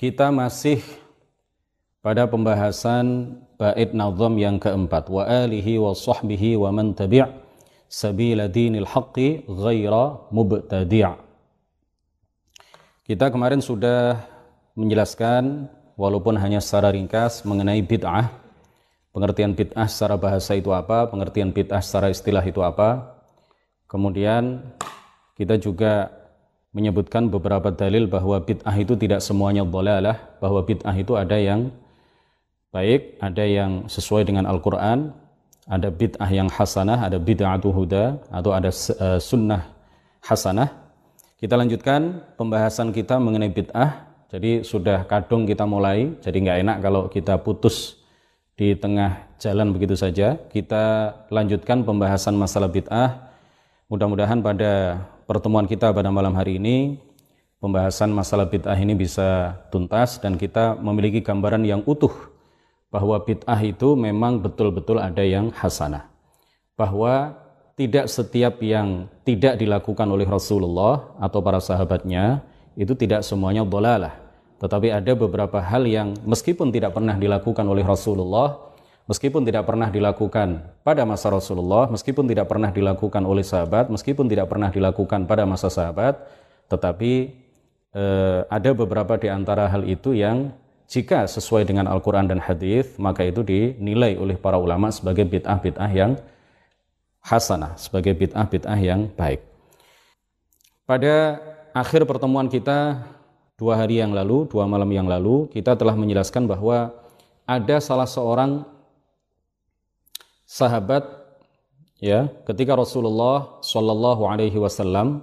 Kita masih pada pembahasan bait nazam yang keempat. Wa alihi wa sahbihi wa man tabi' sabila dinil haqqi ghaira mubtadi' Kita kemarin sudah menjelaskan walaupun hanya secara ringkas mengenai bid'ah. Pengertian bid'ah secara bahasa itu apa pengertian bid'ah secara istilah itu apa. Kemudian kita juga menyebutkan beberapa dalil bahwa bid'ah itu tidak semuanya dhalalah, bahwa bid'ah itu ada yang baik, ada yang sesuai dengan Al-Qur'an, ada bid'ah yang hasanah, ada bid'atu huda atau ada uh, sunnah hasanah. Kita lanjutkan pembahasan kita mengenai bid'ah. Jadi sudah kadung kita mulai, jadi nggak enak kalau kita putus di tengah jalan begitu saja. Kita lanjutkan pembahasan masalah bid'ah. Mudah-mudahan pada pertemuan kita pada malam hari ini pembahasan masalah bid'ah ini bisa tuntas dan kita memiliki gambaran yang utuh bahwa bid'ah itu memang betul-betul ada yang hasanah. Bahwa tidak setiap yang tidak dilakukan oleh Rasulullah atau para sahabatnya itu tidak semuanya dolalah. Tetapi ada beberapa hal yang meskipun tidak pernah dilakukan oleh Rasulullah meskipun tidak pernah dilakukan pada masa Rasulullah, meskipun tidak pernah dilakukan oleh sahabat, meskipun tidak pernah dilakukan pada masa sahabat, tetapi eh, ada beberapa di antara hal itu yang jika sesuai dengan Al-Quran dan Hadis, maka itu dinilai oleh para ulama sebagai bid'ah-bid'ah yang hasanah, sebagai bid'ah-bid'ah yang baik. Pada akhir pertemuan kita dua hari yang lalu, dua malam yang lalu, kita telah menjelaskan bahwa ada salah seorang sahabat ya ketika Rasulullah Shallallahu Alaihi Wasallam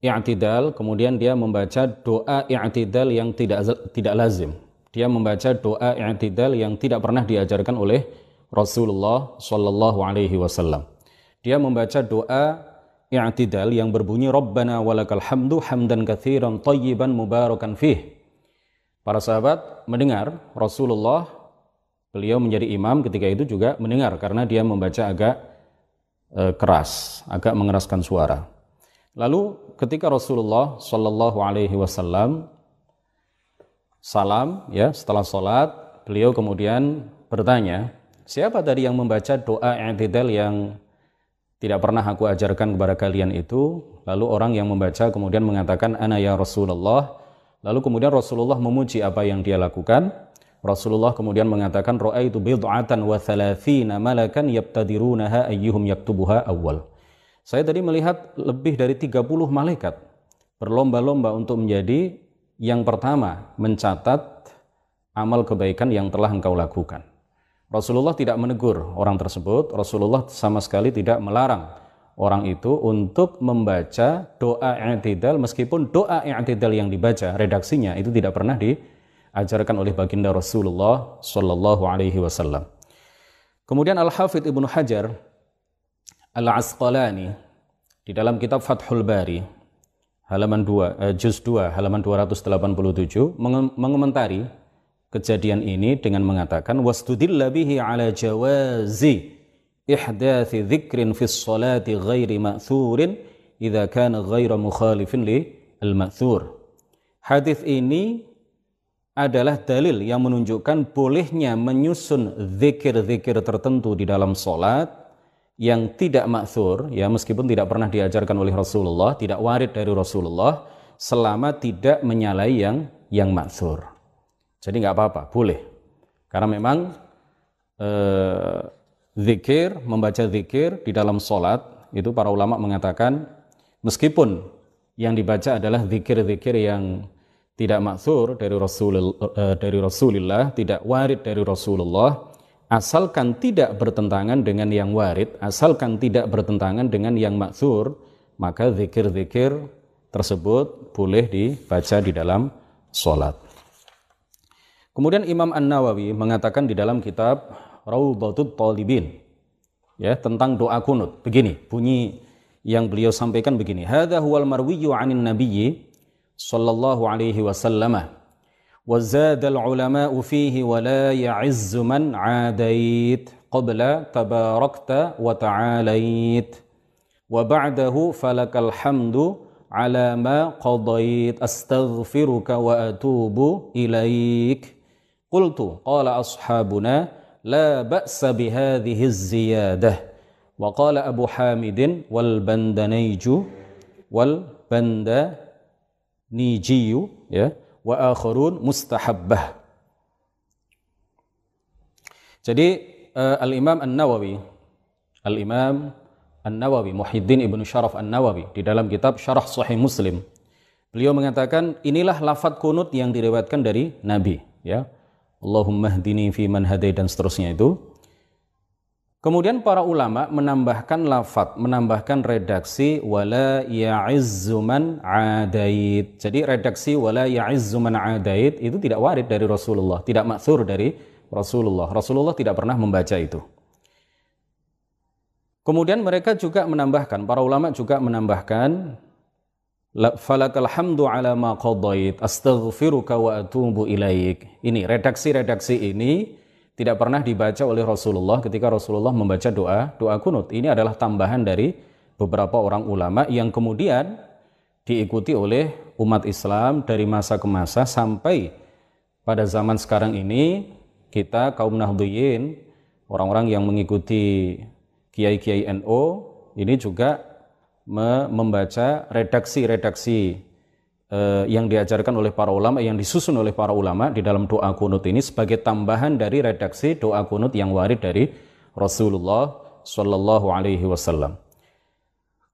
i'tidal kemudian dia membaca doa i'tidal yang tidak tidak lazim. Dia membaca doa i'tidal yang tidak pernah diajarkan oleh Rasulullah Shallallahu Alaihi Wasallam. Dia membaca doa i'tidal yang berbunyi Rabbana walakal hamdu hamdan kathiran tayyiban mubarakan fih. Para sahabat mendengar Rasulullah beliau menjadi imam ketika itu juga mendengar karena dia membaca agak e, keras, agak mengeraskan suara. Lalu ketika Rasulullah Shallallahu Alaihi Wasallam salam, ya setelah sholat, beliau kemudian bertanya, siapa tadi yang membaca doa i'tidal yang tidak pernah aku ajarkan kepada kalian itu? Lalu orang yang membaca kemudian mengatakan, Ana ya Rasulullah. Lalu kemudian Rasulullah memuji apa yang dia lakukan. Rasulullah kemudian mengatakan itu bid'atan wa thalathina malakan yabtadirunaha ayyuhum yaktubuha awal. Saya tadi melihat lebih dari 30 malaikat berlomba-lomba untuk menjadi yang pertama mencatat amal kebaikan yang telah engkau lakukan. Rasulullah tidak menegur orang tersebut, Rasulullah sama sekali tidak melarang orang itu untuk membaca doa i'tidal meskipun doa i'tidal yang dibaca redaksinya itu tidak pernah di ajarkan oleh baginda Rasulullah Shallallahu Alaihi Wasallam. Kemudian Al Hafidh Ibnu Hajar Al Asqalani di dalam kitab Fathul Bari halaman 2 eh, juz 2 halaman 287 mengomentari kejadian ini dengan mengatakan wastudilla bihi ala jawazi ihdathi dzikrin fi sholati ghairi ma'thurin idza kana ghaira mukhalifin li al-ma'thur. Hadis ini adalah dalil yang menunjukkan bolehnya menyusun zikir-zikir tertentu di dalam solat yang tidak maksur, ya meskipun tidak pernah diajarkan oleh Rasulullah, tidak warid dari Rasulullah, selama tidak menyalahi yang yang maksur. Jadi nggak apa-apa, boleh. Karena memang eh, zikir, membaca zikir di dalam solat itu para ulama mengatakan meskipun yang dibaca adalah zikir-zikir yang tidak maksur dari Rasul uh, dari Rasulullah, tidak warid dari Rasulullah, asalkan tidak bertentangan dengan yang warid, asalkan tidak bertentangan dengan yang maksur, maka zikir-zikir tersebut boleh dibaca di dalam sholat. Kemudian Imam An-Nawawi mengatakan di dalam kitab Raudhatut Talibin ya tentang doa kunut. Begini, bunyi yang beliau sampaikan begini. Hadza huwal 'anin nabiyyi sallallahu alaihi wasallam. Wa zada al-ulama'u fihi wa la ya'izzu man 'adait qabla tabarakta wa ta'alait. Wa ba'dahu falakal hamdu ala ma qadait astaghfiruka wa atubu ilaik. Qultu qala ashabuna la ba'sa bihadhihi ziyadah wa bandaniju ya. Wa akharun mustahabbah. Jadi uh, Al-Imam An-Nawawi Al-Imam An-Nawawi Muhyiddin Ibnu Syaraf An-Nawawi di dalam kitab Syarah Sahih Muslim beliau mengatakan inilah lafaz kunut yang diriwayatkan dari Nabi ya. Allahumma hdini fi man hadai dan seterusnya itu. Kemudian para ulama menambahkan lafat, menambahkan redaksi wala ya'izzu man adait. Jadi redaksi wala ya'izzu man adait itu tidak warid dari Rasulullah, tidak maksur dari Rasulullah. Rasulullah tidak pernah membaca itu. Kemudian mereka juga menambahkan, para ulama juga menambahkan falakal hamdu ala ma qadait astaghfiruka wa atubu ilaik. Ini redaksi-redaksi ini tidak pernah dibaca oleh Rasulullah ketika Rasulullah membaca doa doa kunut. Ini adalah tambahan dari beberapa orang ulama yang kemudian diikuti oleh umat Islam dari masa ke masa sampai pada zaman sekarang ini kita kaum Nahdliyin orang-orang yang mengikuti kiai-kiai NO ini juga membaca redaksi-redaksi eh, yang diajarkan oleh para ulama, yang disusun oleh para ulama di dalam doa kunut ini sebagai tambahan dari redaksi doa kunut yang warid dari Rasulullah Shallallahu Alaihi Wasallam.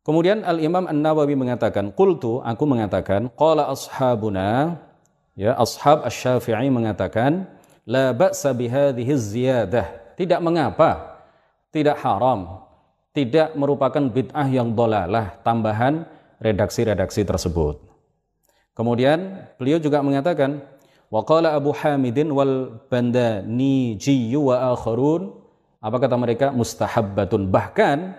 Kemudian Al Imam An Nawawi mengatakan, "Qultu aku mengatakan, qala ashabuna ya ashab asy-Syafi'i mengatakan, la ba'sa bihadhihi ziyadah." Tidak mengapa, tidak haram tidak merupakan bid'ah yang dolalah tambahan redaksi-redaksi tersebut. Kemudian beliau juga mengatakan waqala Abu Hamidin wal Bandaniji wa akharun apa kata mereka mustahabbatun bahkan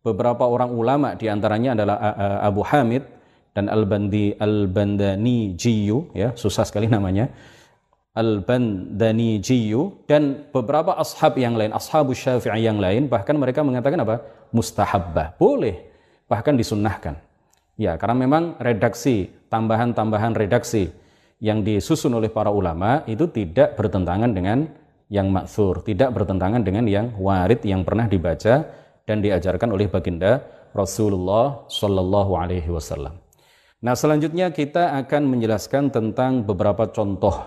beberapa orang ulama di antaranya adalah Abu Hamid dan Al-Bandi Al-Bandani ya susah sekali namanya Al-Bandanijiyu dan beberapa ashab yang lain, ashabu syafi'i yang lain, bahkan mereka mengatakan apa? Mustahabbah. Boleh, bahkan disunnahkan. Ya, karena memang redaksi, tambahan-tambahan redaksi yang disusun oleh para ulama itu tidak bertentangan dengan yang maksur, tidak bertentangan dengan yang warid yang pernah dibaca dan diajarkan oleh baginda Rasulullah Shallallahu Alaihi Wasallam. Nah, selanjutnya kita akan menjelaskan tentang beberapa contoh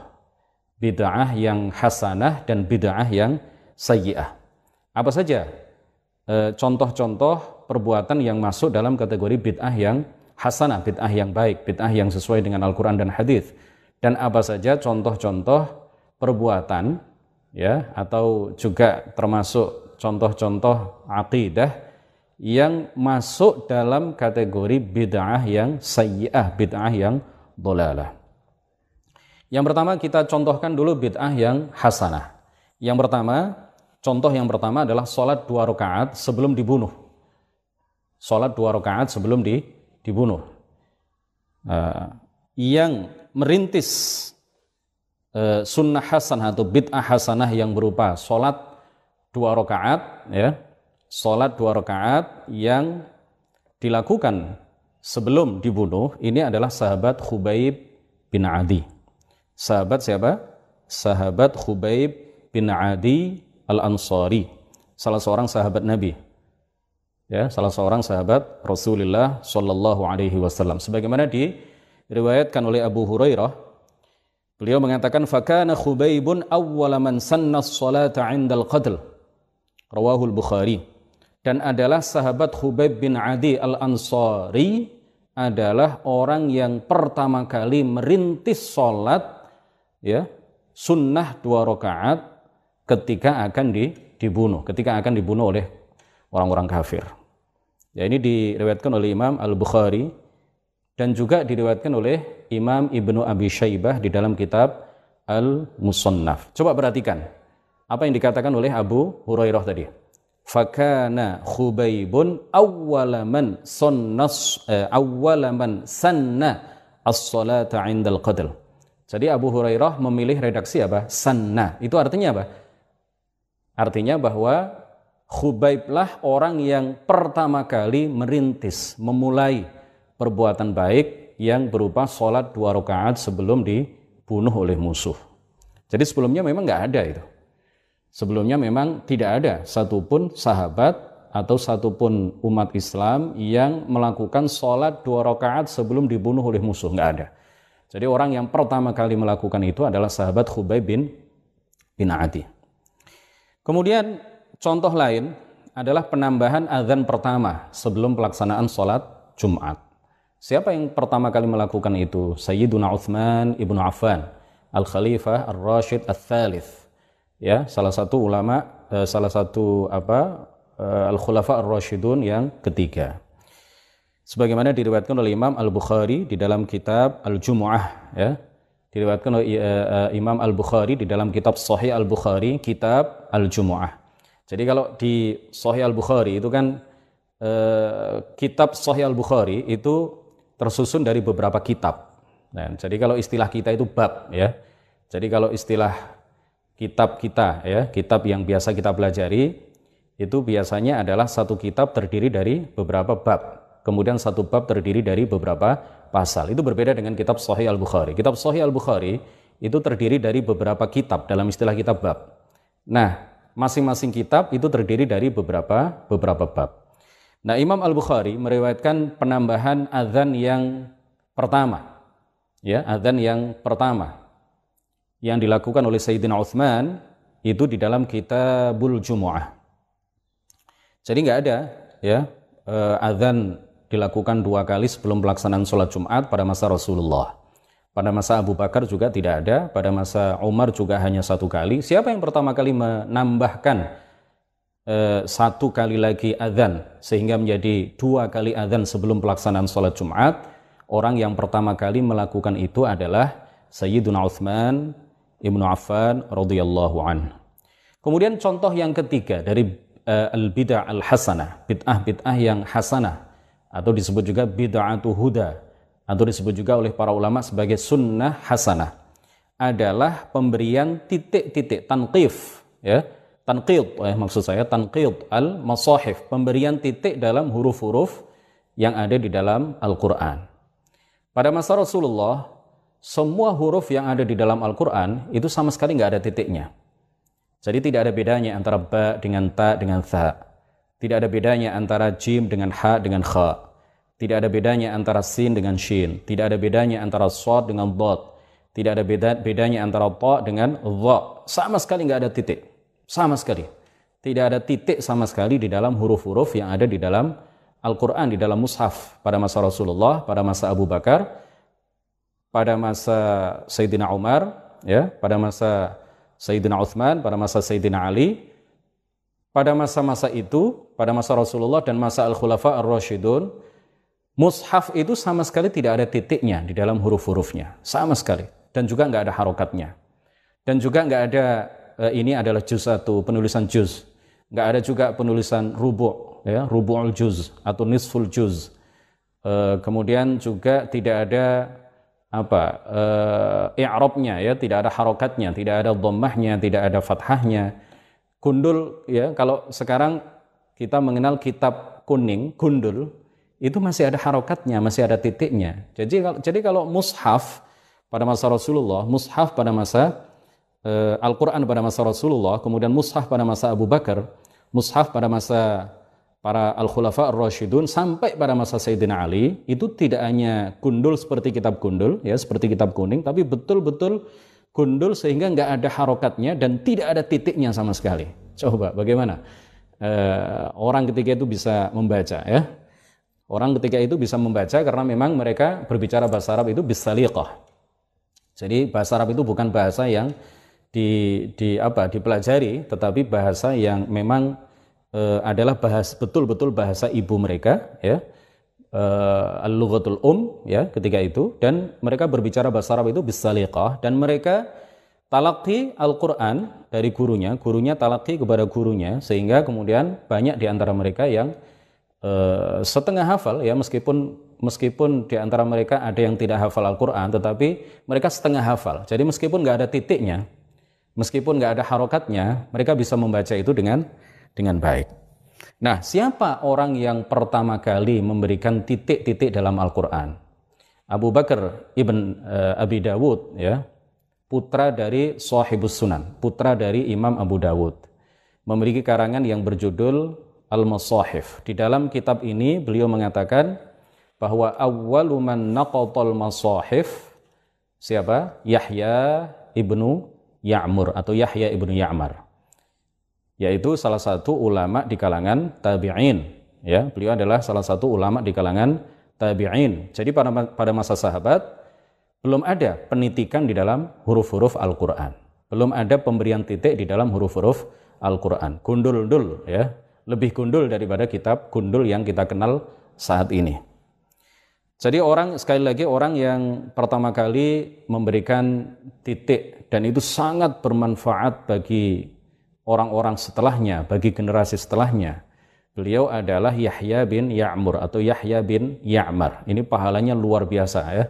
bid'ah yang hasanah dan bid'ah yang sayyi'ah. Apa saja e, contoh-contoh perbuatan yang masuk dalam kategori bid'ah yang hasanah, bid'ah yang baik, bid'ah yang sesuai dengan Al-Quran dan Hadis. Dan apa saja contoh-contoh perbuatan ya atau juga termasuk contoh-contoh akidah yang masuk dalam kategori bid'ah yang sayyi'ah, bid'ah yang dolalah. Yang pertama kita contohkan dulu bid'ah yang hasanah. Yang pertama, contoh yang pertama adalah sholat dua rakaat sebelum dibunuh. Sholat dua rakaat sebelum di, dibunuh. Uh, yang merintis uh, sunnah hasanah atau bid'ah hasanah yang berupa sholat dua rakaat, ya, sholat dua rakaat yang dilakukan sebelum dibunuh ini adalah sahabat Khubaib bin Adi. Sahabat siapa? Sahabat Khubaib bin Adi Al-Ansari, salah seorang sahabat Nabi. Ya, salah seorang sahabat Rasulullah Shallallahu alaihi wasallam. Sebagaimana diriwayatkan oleh Abu Hurairah, beliau mengatakan fakana Khubaibun awwala man sanna as-salata 'inda al-qatl. Rawahul Bukhari. Dan adalah sahabat Khubaib bin Adi Al-Ansari adalah orang yang pertama kali merintis sholat ya sunnah dua rakaat ketika akan di, dibunuh, ketika akan dibunuh oleh orang-orang kafir. Ya ini diriwayatkan oleh Imam Al Bukhari dan juga diriwayatkan oleh Imam Ibnu Abi Syaibah di dalam kitab al-Musannaf. Coba perhatikan apa yang dikatakan oleh Abu Hurairah tadi. Fakana Khubaibun awwalaman sunnas eh, awwalaman sanna as-salata 'indal qadl. Jadi Abu Hurairah memilih redaksi apa? Sanna. Itu artinya apa? Artinya bahwa Khubaiblah orang yang pertama kali merintis, memulai perbuatan baik yang berupa sholat dua rakaat sebelum dibunuh oleh musuh. Jadi sebelumnya memang nggak ada itu. Sebelumnya memang tidak ada satupun sahabat atau satupun umat Islam yang melakukan sholat dua rakaat sebelum dibunuh oleh musuh. Nggak ada. Jadi orang yang pertama kali melakukan itu adalah sahabat Khubay bin, bin Adi. Kemudian contoh lain adalah penambahan azan pertama sebelum pelaksanaan sholat Jumat. Siapa yang pertama kali melakukan itu? Sayyiduna Uthman ibnu Affan, Al-Khalifah Ar-Rashid Al-Thalith ya salah satu ulama eh, salah satu apa eh, al khulafa ar rasyidun yang ketiga sebagaimana diriwayatkan oleh Imam Al Bukhari di dalam kitab Al Jumuah ya diriwayatkan oleh uh, Imam Al Bukhari di dalam kitab Sahih Al Bukhari kitab Al Jumuah jadi kalau di Sahih Al Bukhari itu kan uh, kitab Sahih Al Bukhari itu tersusun dari beberapa kitab nah, jadi kalau istilah kita itu bab ya jadi kalau istilah kitab kita ya, kitab yang biasa kita pelajari itu biasanya adalah satu kitab terdiri dari beberapa bab. Kemudian satu bab terdiri dari beberapa pasal. Itu berbeda dengan kitab Sahih Al-Bukhari. Kitab Sahih Al-Bukhari itu terdiri dari beberapa kitab dalam istilah kitab bab. Nah, masing-masing kitab itu terdiri dari beberapa beberapa bab. Nah, Imam Al-Bukhari meriwayatkan penambahan azan yang pertama. Ya, azan yang pertama yang dilakukan oleh Sayyidina Uthman itu di dalam kitabul Jumu'ah. Jadi nggak ada ya uh, azan dilakukan dua kali sebelum pelaksanaan sholat Jumat pada masa Rasulullah. Pada masa Abu Bakar juga tidak ada, pada masa Umar juga hanya satu kali. Siapa yang pertama kali menambahkan uh, satu kali lagi azan sehingga menjadi dua kali azan sebelum pelaksanaan sholat Jumat? Orang yang pertama kali melakukan itu adalah Sayyiduna Uthman Ibnu Affan radhiyallahu an. Kemudian contoh yang ketiga dari uh, al-bid'ah al-hasanah, bid'ah-bid'ah yang hasanah atau disebut juga bid'atu huda atau disebut juga oleh para ulama sebagai sunnah hasanah adalah pemberian titik-titik tanqif ya tanqid eh, maksud saya tanqid al masahif pemberian titik dalam huruf-huruf yang ada di dalam Al-Qur'an pada masa Rasulullah semua huruf yang ada di dalam Al-Quran itu sama sekali nggak ada titiknya. Jadi tidak ada bedanya antara ba dengan ta dengan tha. Tidak ada bedanya antara jim dengan ha dengan kha. Tidak ada bedanya antara sin dengan shin. Tidak ada bedanya antara sod dengan dot. Tidak ada beda, bedanya antara ta dengan dha. Sama sekali nggak ada titik. Sama sekali. Tidak ada titik sama sekali di dalam huruf-huruf yang ada di dalam Al-Quran, di dalam mushaf pada masa Rasulullah, pada masa Abu Bakar, pada masa Sayyidina Umar, ya, pada masa Sayyidina Uthman, pada masa Sayyidina Ali, pada masa-masa itu, pada masa Rasulullah dan masa Al-Khulafa Ar-Rashidun, mushaf itu sama sekali tidak ada titiknya di dalam huruf-hurufnya, sama sekali. Dan juga nggak ada harokatnya. Dan juga nggak ada, eh, ini adalah juz satu, penulisan juz. Nggak ada juga penulisan rubu', ya, rubu'ul juz atau nisful juz. Eh, kemudian juga tidak ada apa uh, i'rabnya ya tidak ada harokatnya tidak ada dhammahnya tidak ada fathahnya gundul ya kalau sekarang kita mengenal kitab kuning gundul itu masih ada harokatnya masih ada titiknya jadi kalau jadi kalau mushaf pada masa Rasulullah mushaf pada masa uh, Al-Qur'an pada masa Rasulullah kemudian mushaf pada masa Abu Bakar mushaf pada masa para al-khulafa ar-rasyidun sampai pada masa Sayyidina Ali itu tidak hanya gundul seperti kitab gundul ya seperti kitab kuning tapi betul-betul gundul sehingga nggak ada harokatnya dan tidak ada titiknya sama sekali. Coba bagaimana uh, orang ketika itu bisa membaca ya. Orang ketika itu bisa membaca karena memang mereka berbicara bahasa Arab itu bisaliqah. Jadi bahasa Arab itu bukan bahasa yang di, di apa dipelajari tetapi bahasa yang memang uh, adalah bahas betul-betul bahasa ibu mereka ya. Uh, al-lughatul um ya ketika itu. Dan mereka berbicara bahasa Arab itu bisaliqah. Dan mereka talaki Al-Quran dari gurunya, gurunya talaki kepada gurunya, sehingga kemudian banyak di antara mereka yang uh, setengah hafal ya meskipun meskipun di antara mereka ada yang tidak hafal Al-Quran, tetapi mereka setengah hafal. Jadi meskipun nggak ada titiknya, meskipun nggak ada harokatnya, mereka bisa membaca itu dengan dengan baik. Nah, siapa orang yang pertama kali memberikan titik-titik dalam Al-Quran? Abu Bakar ibn uh, Abi Dawud, ya, putra dari Sahibus Sunan, putra dari Imam Abu Dawud, memiliki karangan yang berjudul Al-Masahif. Di dalam kitab ini beliau mengatakan bahwa awwalu man naqatal masahif siapa? Yahya ibnu Ya'mur atau Yahya ibnu Ya'mar. Yaitu salah satu ulama di kalangan tabi'in. Ya, beliau adalah salah satu ulama di kalangan tabi'in. Jadi pada pada masa sahabat belum ada penitikan di dalam huruf-huruf Al-Qur'an. Belum ada pemberian titik di dalam huruf-huruf Al-Qur'an. Gundul-dul ya, lebih gundul daripada kitab gundul yang kita kenal saat ini. Jadi orang sekali lagi orang yang pertama kali memberikan titik dan itu sangat bermanfaat bagi orang-orang setelahnya, bagi generasi setelahnya. Beliau adalah Yahya bin Ya'mur atau Yahya bin Ya'mar. Ini pahalanya luar biasa ya.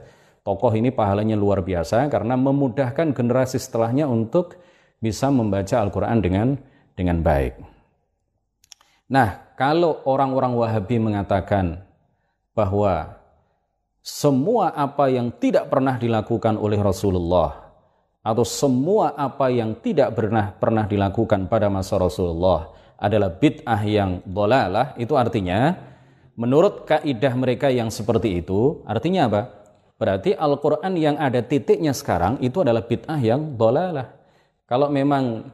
Tokoh ini pahalanya luar biasa karena memudahkan generasi setelahnya untuk bisa membaca Al-Quran dengan dengan baik. Nah, kalau orang-orang Wahabi mengatakan bahwa semua apa yang tidak pernah dilakukan oleh Rasulullah atau semua apa yang tidak pernah pernah dilakukan pada masa Rasulullah adalah bid'ah yang dolalah itu artinya menurut kaidah mereka yang seperti itu artinya apa? Berarti Al-Quran yang ada titiknya sekarang itu adalah bid'ah yang dolalah. Kalau memang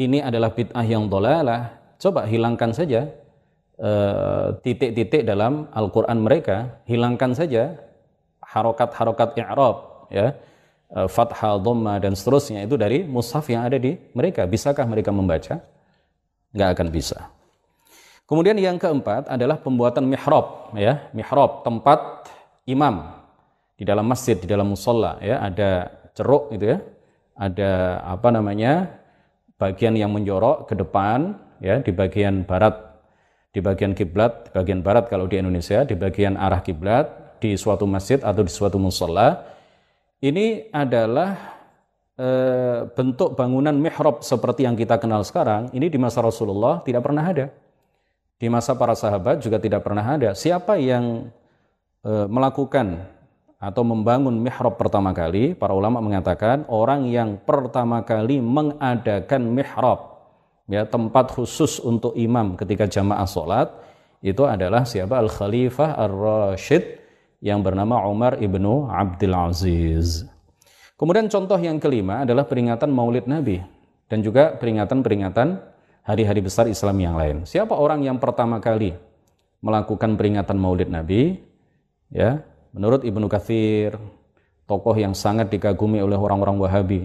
ini adalah bid'ah yang dolalah, coba hilangkan saja Eh, titik-titik dalam Al-Quran mereka, hilangkan saja harokat-harokat i'rab, ya, uh, fathah, dhamma, dan seterusnya itu dari mushaf yang ada di mereka. Bisakah mereka membaca? Nggak akan bisa. Kemudian yang keempat adalah pembuatan mihrab, ya, mihrab tempat imam. Di dalam masjid, di dalam musola, ya, ada ceruk itu ya, ada apa namanya? Bagian yang menjorok ke depan, ya, di bagian barat di bagian kiblat, bagian barat kalau di Indonesia, di bagian arah kiblat, di suatu masjid atau di suatu musola, ini adalah e, bentuk bangunan mihrab seperti yang kita kenal sekarang, ini di masa Rasulullah tidak pernah ada. Di masa para sahabat juga tidak pernah ada. Siapa yang e, melakukan atau membangun mihrab pertama kali, para ulama mengatakan orang yang pertama kali mengadakan mihrab ya tempat khusus untuk imam ketika jamaah sholat itu adalah siapa al Khalifah ar Rashid yang bernama Umar ibnu Abdul Aziz. Kemudian contoh yang kelima adalah peringatan Maulid Nabi dan juga peringatan-peringatan hari-hari besar Islam yang lain. Siapa orang yang pertama kali melakukan peringatan Maulid Nabi? Ya, menurut Ibnu Katsir, tokoh yang sangat dikagumi oleh orang-orang Wahabi.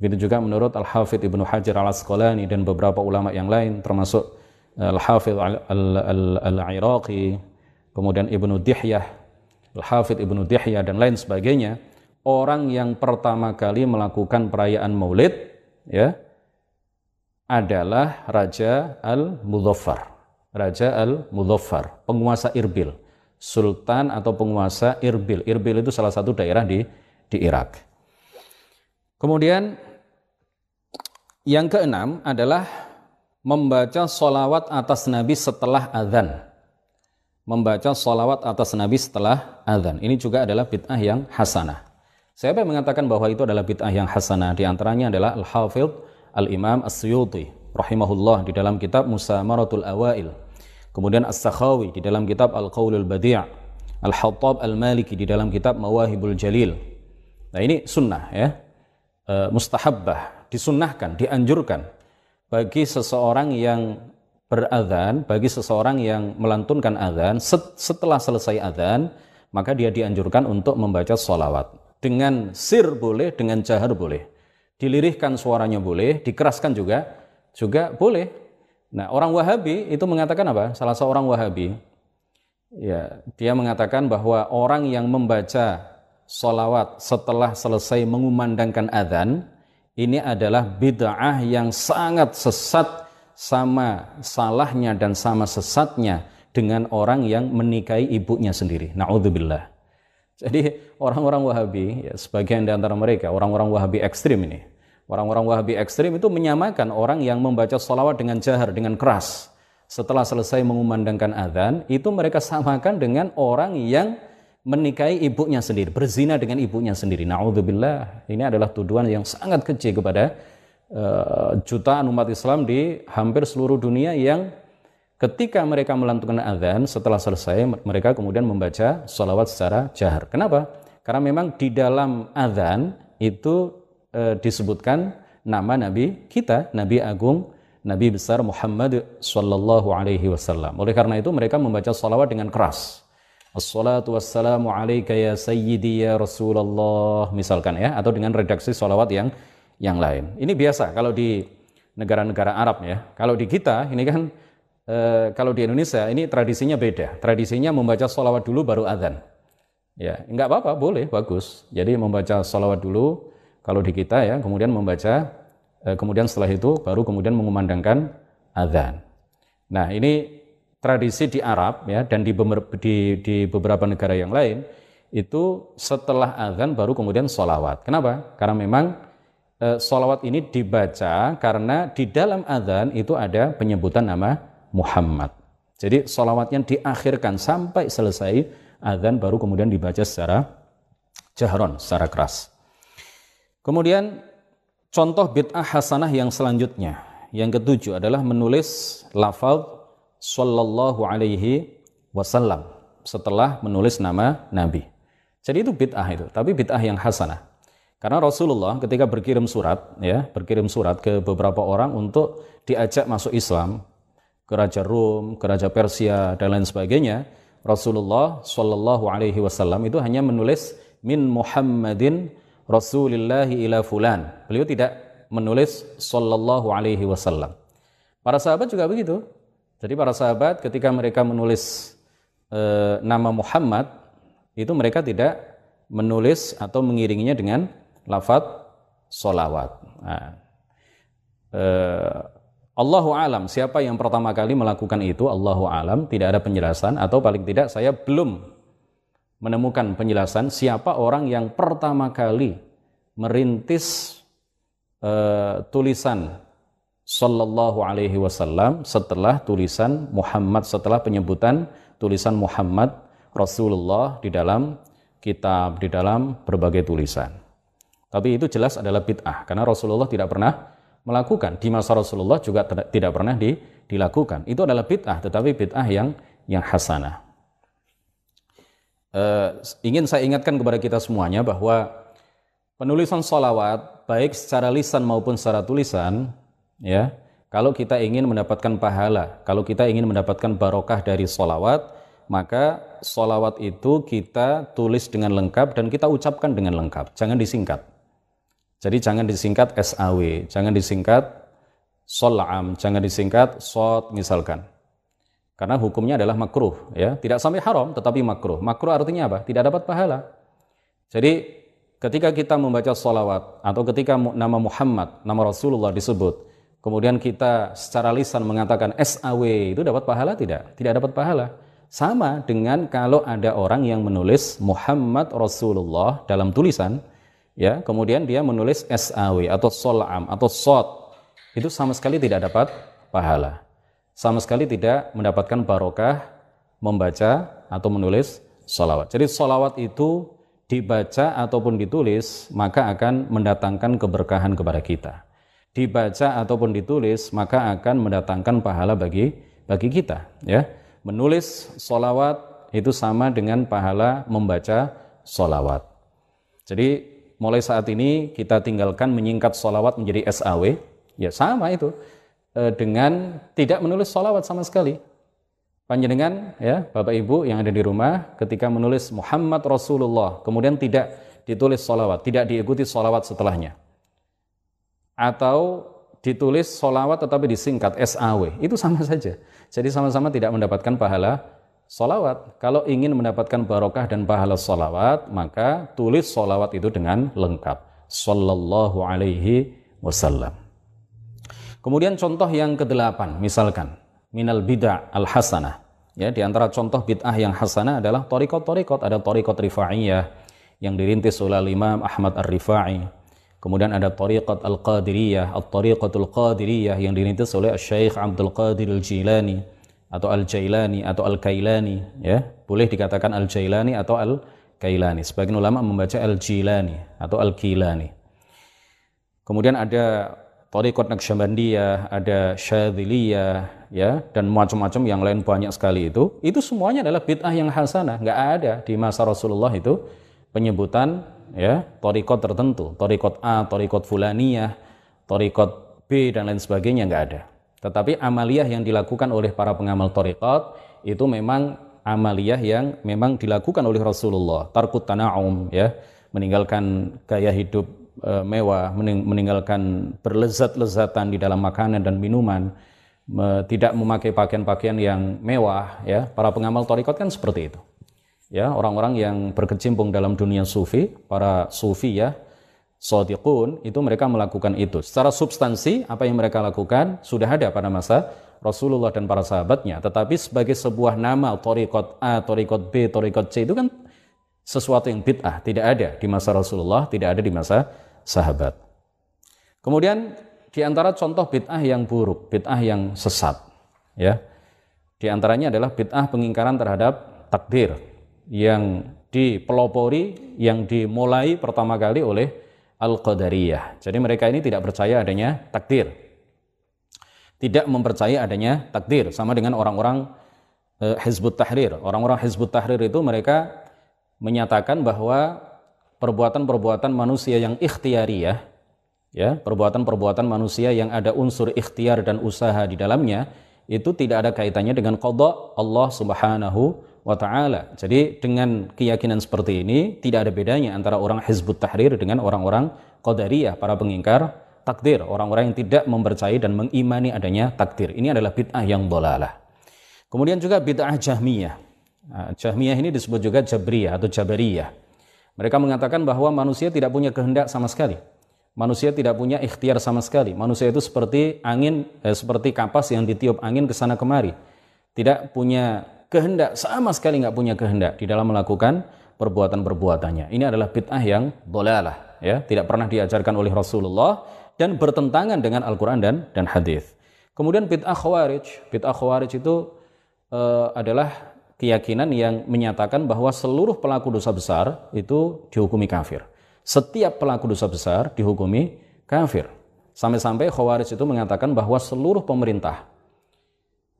Begitu juga menurut Al-Hafidh Ibnu Hajar Al-Asqalani dan beberapa ulama yang lain termasuk eh, Al-Hafidh Al-Iraqi, kemudian Ibnu Dihyah, Al-Hafidh Ibnu Dihyah dan lain sebagainya, orang yang pertama kali melakukan perayaan Maulid ya adalah Raja Al-Mudhaffar. Raja Al-Mudhaffar, penguasa Irbil. Sultan atau penguasa Irbil. Irbil itu salah satu daerah di di Irak. Kemudian yang keenam adalah membaca solawat atas Nabi setelah azan. Membaca solawat atas Nabi setelah azan. Ini juga adalah bid'ah yang hasanah. Siapa yang mengatakan bahwa itu adalah bid'ah yang hasanah? Di antaranya adalah Al-Hafidh Al-Imam As-Suyuti rahimahullah di dalam kitab Musa Maratul Awail. Kemudian As-Sakhawi di dalam kitab Al-Qawlul Badi' Al-Hattab Al-Maliki di dalam kitab Mawahibul Jalil. Nah ini sunnah ya. E, mustahabbah disunnahkan, dianjurkan bagi seseorang yang beradhan, bagi seseorang yang melantunkan adhan, setelah selesai adhan, maka dia dianjurkan untuk membaca sholawat. Dengan sir boleh, dengan jahar boleh. Dilirihkan suaranya boleh, dikeraskan juga, juga boleh. Nah, orang Wahabi itu mengatakan apa? Salah seorang Wahabi, ya, dia mengatakan bahwa orang yang membaca sholawat setelah selesai mengumandangkan adhan, ini adalah bid'ah yang sangat sesat sama salahnya dan sama sesatnya dengan orang yang menikahi ibunya sendiri. Na'udzubillah. Jadi orang-orang Wahabi, ya, sebagian di antara mereka, orang-orang Wahabi ekstrim ini, orang-orang Wahabi ekstrim itu menyamakan orang yang membaca sholawat dengan jahar, dengan keras. Setelah selesai mengumandangkan adzan, itu mereka samakan dengan orang yang menikahi ibunya sendiri, berzina dengan ibunya sendiri. Na'udzubillah. Ini adalah tuduhan yang sangat kecil kepada uh, jutaan umat Islam di hampir seluruh dunia yang Ketika mereka melantunkan azan, setelah selesai mereka kemudian membaca sholawat secara jahar. Kenapa? Karena memang di dalam azan itu e, disebutkan nama Nabi kita, Nabi Agung, Nabi besar Muhammad Sallallahu Alaihi Wasallam. Oleh karena itu mereka membaca sholawat dengan keras. Assalatu wassalamu alaika ya sayyidi ya Rasulullah misalkan ya atau dengan redaksi sholawat yang yang lain. Ini biasa kalau di negara-negara Arab ya. Kalau di kita ini kan e, kalau di Indonesia ini tradisinya beda. Tradisinya membaca sholawat dulu baru adzan. Ya, nggak apa-apa, boleh, bagus. Jadi membaca sholawat dulu kalau di kita ya, kemudian membaca, e, kemudian setelah itu baru kemudian mengumandangkan adzan. Nah ini tradisi di Arab ya dan di, di, di beberapa negara yang lain itu setelah adzan baru kemudian sholawat. Kenapa? Karena memang e, sholawat ini dibaca karena di dalam adzan itu ada penyebutan nama Muhammad. Jadi solawatnya diakhirkan sampai selesai azan baru kemudian dibaca secara jahron, secara keras. Kemudian contoh bid'ah hasanah yang selanjutnya, yang ketujuh adalah menulis lafaz sallallahu alaihi wasallam setelah menulis nama Nabi. Jadi itu bid'ah itu, tapi bid'ah yang hasanah. Karena Rasulullah ketika berkirim surat, ya, berkirim surat ke beberapa orang untuk diajak masuk Islam, ke Raja Rom, ke Raja Persia dan lain sebagainya, Rasulullah Shallallahu Alaihi Wasallam itu hanya menulis min Muhammadin Rasulillahi ila fulan. Beliau tidak menulis Shallallahu Alaihi Wasallam. Para sahabat juga begitu. Jadi para sahabat ketika mereka menulis e, nama Muhammad itu mereka tidak menulis atau mengiringinya dengan lafaz solawat. Nah, e, Allahu alam, siapa yang pertama kali melakukan itu, Allahu alam, tidak ada penjelasan atau paling tidak saya belum menemukan penjelasan siapa orang yang pertama kali merintis uh, tulisan sallallahu alaihi wasallam setelah tulisan Muhammad setelah penyebutan tulisan Muhammad Rasulullah di dalam kitab di dalam berbagai tulisan. Tapi itu jelas adalah bid'ah karena Rasulullah tidak pernah melakukan di masa Rasulullah juga tidak pernah di, dilakukan. Itu adalah bid'ah, tetapi bid'ah yang yang hasanah. Uh, ingin saya ingatkan kepada kita semuanya bahwa penulisan solawat baik secara lisan maupun secara tulisan, ya, kalau kita ingin mendapatkan pahala, kalau kita ingin mendapatkan barokah dari solawat, maka solawat itu kita tulis dengan lengkap dan kita ucapkan dengan lengkap, jangan disingkat. Jadi jangan disingkat SAW, jangan disingkat solam, jangan disingkat sot misalkan. Karena hukumnya adalah makruh, ya. Tidak sampai haram, tetapi makruh. Makruh artinya apa? Tidak dapat pahala. Jadi ketika kita membaca solawat atau ketika nama Muhammad, nama Rasulullah disebut, kemudian kita secara lisan mengatakan SAW itu dapat pahala tidak? Tidak dapat pahala. Sama dengan kalau ada orang yang menulis Muhammad Rasulullah dalam tulisan, ya kemudian dia menulis SAW atau solam atau sot itu sama sekali tidak dapat pahala sama sekali tidak mendapatkan barokah membaca atau menulis solawat jadi solawat itu dibaca ataupun ditulis maka akan mendatangkan keberkahan kepada kita dibaca ataupun ditulis maka akan mendatangkan pahala bagi bagi kita ya menulis solawat itu sama dengan pahala membaca solawat jadi mulai saat ini kita tinggalkan menyingkat solawat menjadi SAW, ya sama itu e, dengan tidak menulis solawat sama sekali. Panjenengan ya Bapak Ibu yang ada di rumah ketika menulis Muhammad Rasulullah kemudian tidak ditulis solawat, tidak diikuti solawat setelahnya. Atau ditulis solawat tetapi disingkat SAW, itu sama saja. Jadi sama-sama tidak mendapatkan pahala solawat. Kalau ingin mendapatkan barokah dan pahala solawat, maka tulis solawat itu dengan lengkap. Sallallahu alaihi wasallam. Kemudian contoh yang kedelapan, misalkan minal bid'ah al hasanah. Ya, di antara contoh bid'ah yang hasanah adalah torikot-torikot. Ada torikot rifa'iyah yang dirintis oleh Imam Ahmad Ar-Rifa'i. Kemudian ada tariqat Al-Qadiriyah, At-Tariqatul Qadiriyah yang dirintis oleh Syekh Abdul Qadir Al-Jilani atau Al-Jailani atau Al-Kailani, ya. Boleh dikatakan Al-Jailani atau Al-Kailani. Sebagian ulama membaca Al-Jilani atau Al-Kilani. Kemudian ada Tariqat Naqsyabandiyah, ada Syadziliyah, ya, dan macam-macam yang lain banyak sekali itu. Itu semuanya adalah bid'ah yang hasanah, nggak ada di masa Rasulullah itu penyebutan ya torikot tertentu, torikot A, torikot fulaniyah, torikot B dan lain sebagainya nggak ada. Tetapi amaliyah yang dilakukan oleh para pengamal torikot itu memang amaliyah yang memang dilakukan oleh Rasulullah. Tarkut tana'um ya, meninggalkan gaya hidup e, mewah, meninggalkan berlezat-lezatan di dalam makanan dan minuman, tidak memakai pakaian-pakaian yang mewah ya. Para pengamal torikot kan seperti itu ya orang-orang yang berkecimpung dalam dunia sufi, para sufi ya, sodiqun, itu mereka melakukan itu. Secara substansi, apa yang mereka lakukan sudah ada pada masa Rasulullah dan para sahabatnya. Tetapi sebagai sebuah nama, torikot A, torikot B, torikot C, itu kan sesuatu yang bid'ah. Tidak ada di masa Rasulullah, tidak ada di masa sahabat. Kemudian di antara contoh bid'ah yang buruk, bid'ah yang sesat, ya. Di antaranya adalah bid'ah pengingkaran terhadap takdir, yang dipelopori, yang dimulai pertama kali oleh Al-Qadariyah. Jadi mereka ini tidak percaya adanya takdir. Tidak mempercayai adanya takdir. Sama dengan orang-orang eh, Hizbut Tahrir. Orang-orang Hizbut Tahrir itu mereka menyatakan bahwa perbuatan-perbuatan manusia yang ikhtiariyah, ya, perbuatan-perbuatan manusia yang ada unsur ikhtiar dan usaha di dalamnya, itu tidak ada kaitannya dengan qada Allah Subhanahu wa taala. Jadi dengan keyakinan seperti ini tidak ada bedanya antara orang Hizbut Tahrir dengan orang-orang Qadariyah, para pengingkar takdir, orang-orang yang tidak mempercayai dan mengimani adanya takdir. Ini adalah bid'ah yang dolalah. Kemudian juga bid'ah Jahmiyah. Nah, Jahmiyah ini disebut juga Jabriyah atau Jabariyah. Mereka mengatakan bahwa manusia tidak punya kehendak sama sekali. Manusia tidak punya ikhtiar sama sekali. Manusia itu seperti angin, eh, seperti kapas yang ditiup angin ke sana kemari. Tidak punya kehendak, sama sekali nggak punya kehendak di dalam melakukan perbuatan-perbuatannya. Ini adalah bid'ah yang dolalah, ya, tidak pernah diajarkan oleh Rasulullah dan bertentangan dengan Al-Quran dan dan hadis. Kemudian bid'ah khawarij, bid'ah khawarij itu uh, adalah keyakinan yang menyatakan bahwa seluruh pelaku dosa besar itu dihukumi kafir. Setiap pelaku dosa besar dihukumi kafir. Sampai-sampai khawarij itu mengatakan bahwa seluruh pemerintah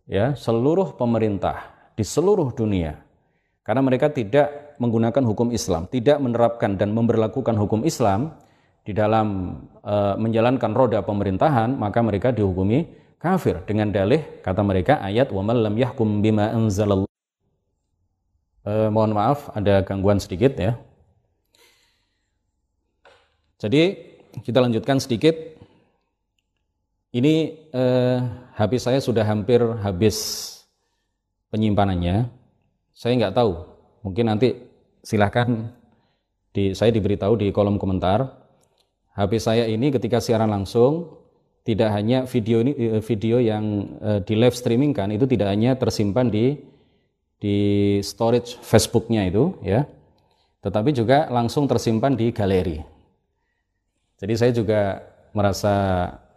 ya, seluruh pemerintah di seluruh dunia. Karena mereka tidak menggunakan hukum Islam, tidak menerapkan dan memperlakukan hukum Islam di dalam e, menjalankan roda pemerintahan, maka mereka dihukumi kafir dengan dalih kata mereka ayat wa lam yahkum bima anzalallah. E, mohon maaf ada gangguan sedikit ya. Jadi kita lanjutkan sedikit. Ini eh, HP saya sudah hampir habis penyimpanannya, saya nggak tahu. Mungkin nanti silahkan di, saya diberitahu di kolom komentar. HP saya ini ketika siaran langsung tidak hanya video ini eh, video yang uh, di live streaming kan itu tidak hanya tersimpan di di storage Facebooknya itu ya, tetapi juga langsung tersimpan di galeri. Jadi saya juga merasa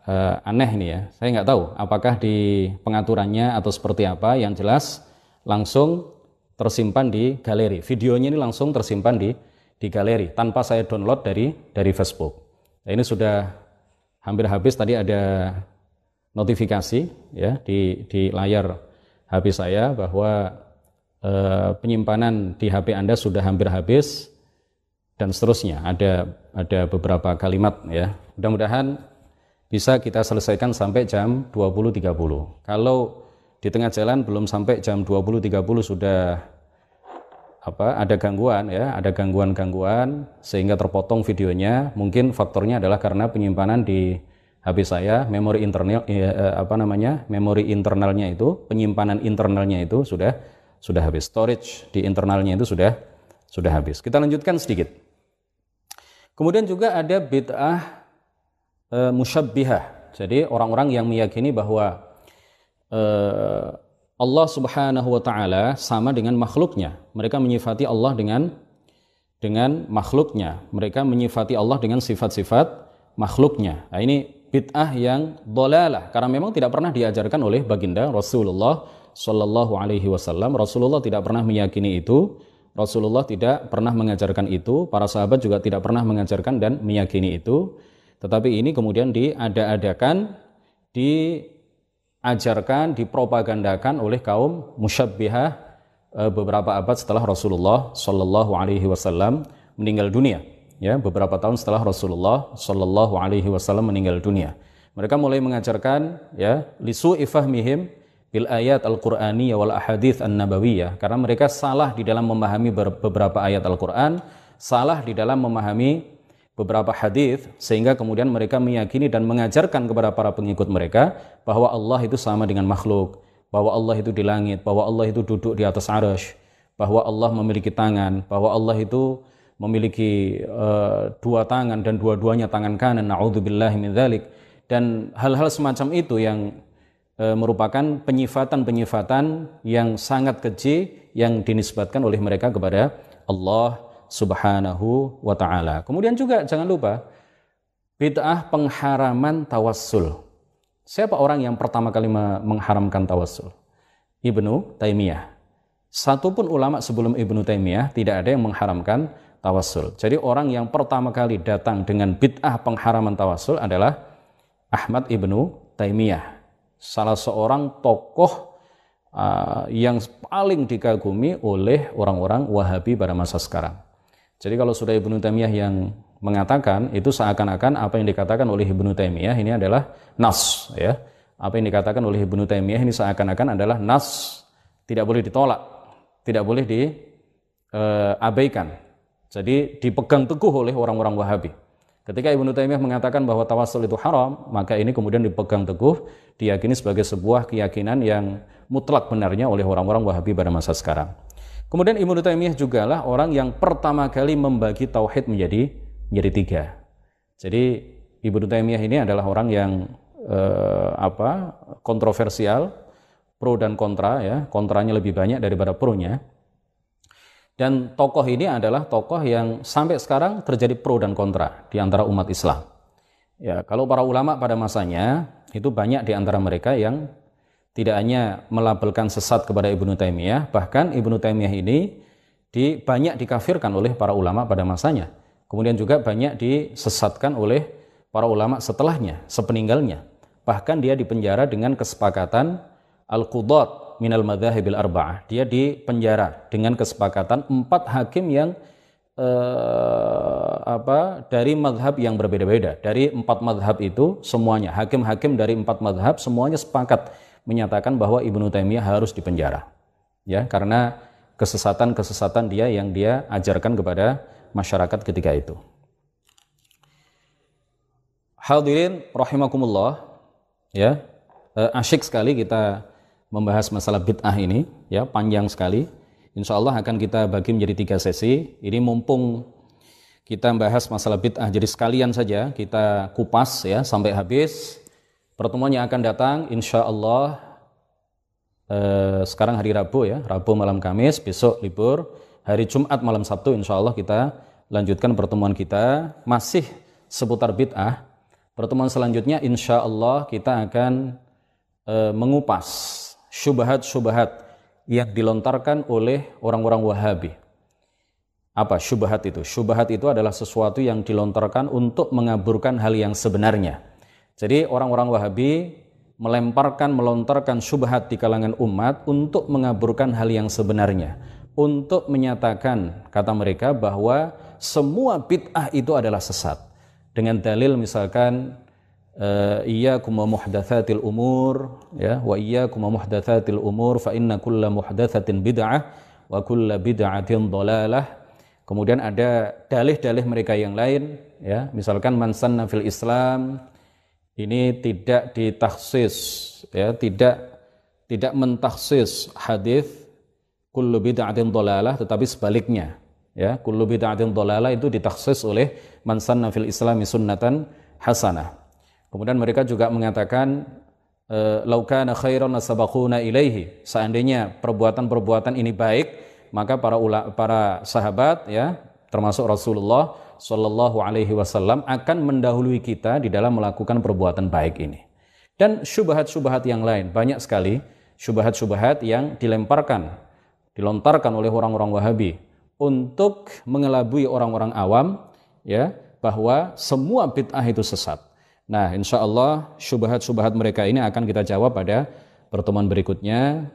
uh, aneh ini ya. Saya nggak tahu apakah di pengaturannya atau seperti apa. Yang jelas langsung tersimpan di galeri. Videonya ini langsung tersimpan di di galeri tanpa saya download dari dari Facebook. Nah, ini sudah hampir habis tadi ada notifikasi ya di di layar HP saya bahwa eh, penyimpanan di HP Anda sudah hampir habis dan seterusnya. Ada ada beberapa kalimat ya. Mudah-mudahan bisa kita selesaikan sampai jam 20.30. Kalau di tengah jalan belum sampai jam 20.30 sudah apa ada gangguan ya, ada gangguan-gangguan sehingga terpotong videonya, mungkin faktornya adalah karena penyimpanan di HP saya, memori internal ya, eh, apa namanya? memori internalnya itu, penyimpanan internalnya itu sudah sudah habis. Storage di internalnya itu sudah sudah habis. Kita lanjutkan sedikit. Kemudian juga ada bid'ah uh, musyabbihah. Jadi orang-orang yang meyakini bahwa uh, Allah Subhanahu wa taala sama dengan makhluknya. Mereka menyifati Allah dengan dengan makhluknya. Mereka menyifati Allah dengan sifat-sifat makhluknya. Nah, ini bid'ah yang dolalah karena memang tidak pernah diajarkan oleh baginda Rasulullah Shallallahu Alaihi Wasallam. Rasulullah tidak pernah meyakini itu. Rasulullah tidak pernah mengajarkan itu. Para sahabat juga tidak pernah mengajarkan dan meyakini itu. Tetapi ini kemudian diada-adakan, diajarkan, dipropagandakan oleh kaum musyabbihah eh, beberapa abad setelah Rasulullah Shallallahu Alaihi Wasallam meninggal dunia. Ya, beberapa tahun setelah Rasulullah Shallallahu Alaihi Wasallam meninggal dunia. Mereka mulai mengajarkan ya lisu ifahmihim bil ayat al-Qur'aniyah wal ahadith an-nabawiyah karena mereka salah di dalam memahami beberapa ayat Al-Qur'an, salah di dalam memahami beberapa hadis sehingga kemudian mereka meyakini dan mengajarkan kepada para pengikut mereka bahwa Allah itu sama dengan makhluk, bahwa Allah itu di langit, bahwa Allah itu duduk di atas arash, bahwa Allah memiliki tangan, bahwa Allah itu memiliki uh, dua tangan dan dua-duanya tangan kanan, naudzubillahi min dzalik. Dan hal-hal semacam itu yang e, merupakan penyifatan-penyifatan yang sangat keji yang dinisbatkan oleh mereka kepada Allah Subhanahu wa taala. Kemudian juga jangan lupa bid'ah pengharaman tawassul. Siapa orang yang pertama kali mengharamkan tawassul? Ibnu Taimiyah. Satupun ulama sebelum Ibnu Taimiyah tidak ada yang mengharamkan tawassul. Jadi orang yang pertama kali datang dengan bid'ah pengharaman tawassul adalah Ahmad Ibnu Taimiyah salah seorang tokoh uh, yang paling dikagumi oleh orang-orang Wahabi pada masa sekarang. Jadi kalau sudah Ibnu Taimiyah yang mengatakan itu seakan-akan apa yang dikatakan oleh Ibnu Taimiyah ini adalah nas ya. Apa yang dikatakan oleh Ibnu Taimiyah ini seakan-akan adalah nas, tidak boleh ditolak, tidak boleh diabaikan. Uh, Jadi dipegang teguh oleh orang-orang Wahabi. Ketika Ibnu Taimiyah mengatakan bahwa tawasul itu haram, maka ini kemudian dipegang teguh, diyakini sebagai sebuah keyakinan yang mutlak benarnya oleh orang-orang Wahabi pada masa sekarang. Kemudian Ibnu Taimiyah juga lah orang yang pertama kali membagi tauhid menjadi menjadi tiga. Jadi Ibnu Taimiyah ini adalah orang yang eh, apa kontroversial, pro dan kontra ya, kontranya lebih banyak daripada pro-nya. Dan tokoh ini adalah tokoh yang sampai sekarang terjadi pro dan kontra di antara umat Islam. Ya, kalau para ulama pada masanya itu banyak di antara mereka yang tidak hanya melabelkan sesat kepada Ibnu Taimiyah, bahkan Ibnu Taimiyah ini di, banyak dikafirkan oleh para ulama pada masanya. Kemudian juga banyak disesatkan oleh para ulama setelahnya, sepeninggalnya. Bahkan dia dipenjara dengan kesepakatan Al-Qudat minal madhahibil arba'ah. Dia di penjara dengan kesepakatan empat hakim yang eh, apa dari madhab yang berbeda-beda. Dari empat madhab itu semuanya hakim-hakim dari empat madhab semuanya sepakat menyatakan bahwa Ibnu Taimiyah harus dipenjara. Ya, karena kesesatan-kesesatan dia yang dia ajarkan kepada masyarakat ketika itu. Hadirin rahimakumullah, ya, eh, asyik sekali kita membahas masalah bid'ah ini ya panjang sekali. Insya Allah akan kita bagi menjadi tiga sesi. Ini mumpung kita membahas masalah bid'ah, jadi sekalian saja kita kupas ya sampai habis. Pertemuan yang akan datang, insya Allah eh, sekarang hari Rabu ya, Rabu malam Kamis, besok libur. Hari Jumat malam Sabtu, insya Allah kita lanjutkan pertemuan kita masih seputar bid'ah. Pertemuan selanjutnya, insya Allah kita akan eh, mengupas syubhat-syubhat yang dilontarkan oleh orang-orang Wahabi. Apa syubhat itu? Syubhat itu adalah sesuatu yang dilontarkan untuk mengaburkan hal yang sebenarnya. Jadi orang-orang Wahabi melemparkan, melontarkan syubhat di kalangan umat untuk mengaburkan hal yang sebenarnya. Untuk menyatakan, kata mereka, bahwa semua bid'ah itu adalah sesat. Dengan dalil misalkan iyyakum wa muhdatsatil umur ya wa iyyakum wa muhdatsatil umur fa inna kulla muhdatsatin bid'ah wa kulla bid'atin dhalalah kemudian ada dalih-dalih mereka yang lain ya misalkan man sanna fil Islam ini tidak ditaksis ya tidak tidak mentaksis hadis kullu bid'atin dhalalah tetapi sebaliknya ya kullu bid'atin dhalalah itu ditaksis oleh man sanna fil Islam sunnatan hasanah Kemudian mereka juga mengatakan eh, laukana khairan sabaquna ilaihi. Seandainya perbuatan-perbuatan ini baik, maka para ula, para sahabat ya, termasuk Rasulullah Shallallahu alaihi wasallam akan mendahului kita di dalam melakukan perbuatan baik ini. Dan syubhat-syubhat yang lain banyak sekali syubhat-syubhat yang dilemparkan, dilontarkan oleh orang-orang Wahabi untuk mengelabui orang-orang awam ya bahwa semua bid'ah itu sesat. Nah, insya Allah syubhat-syubhat mereka ini akan kita jawab pada pertemuan berikutnya.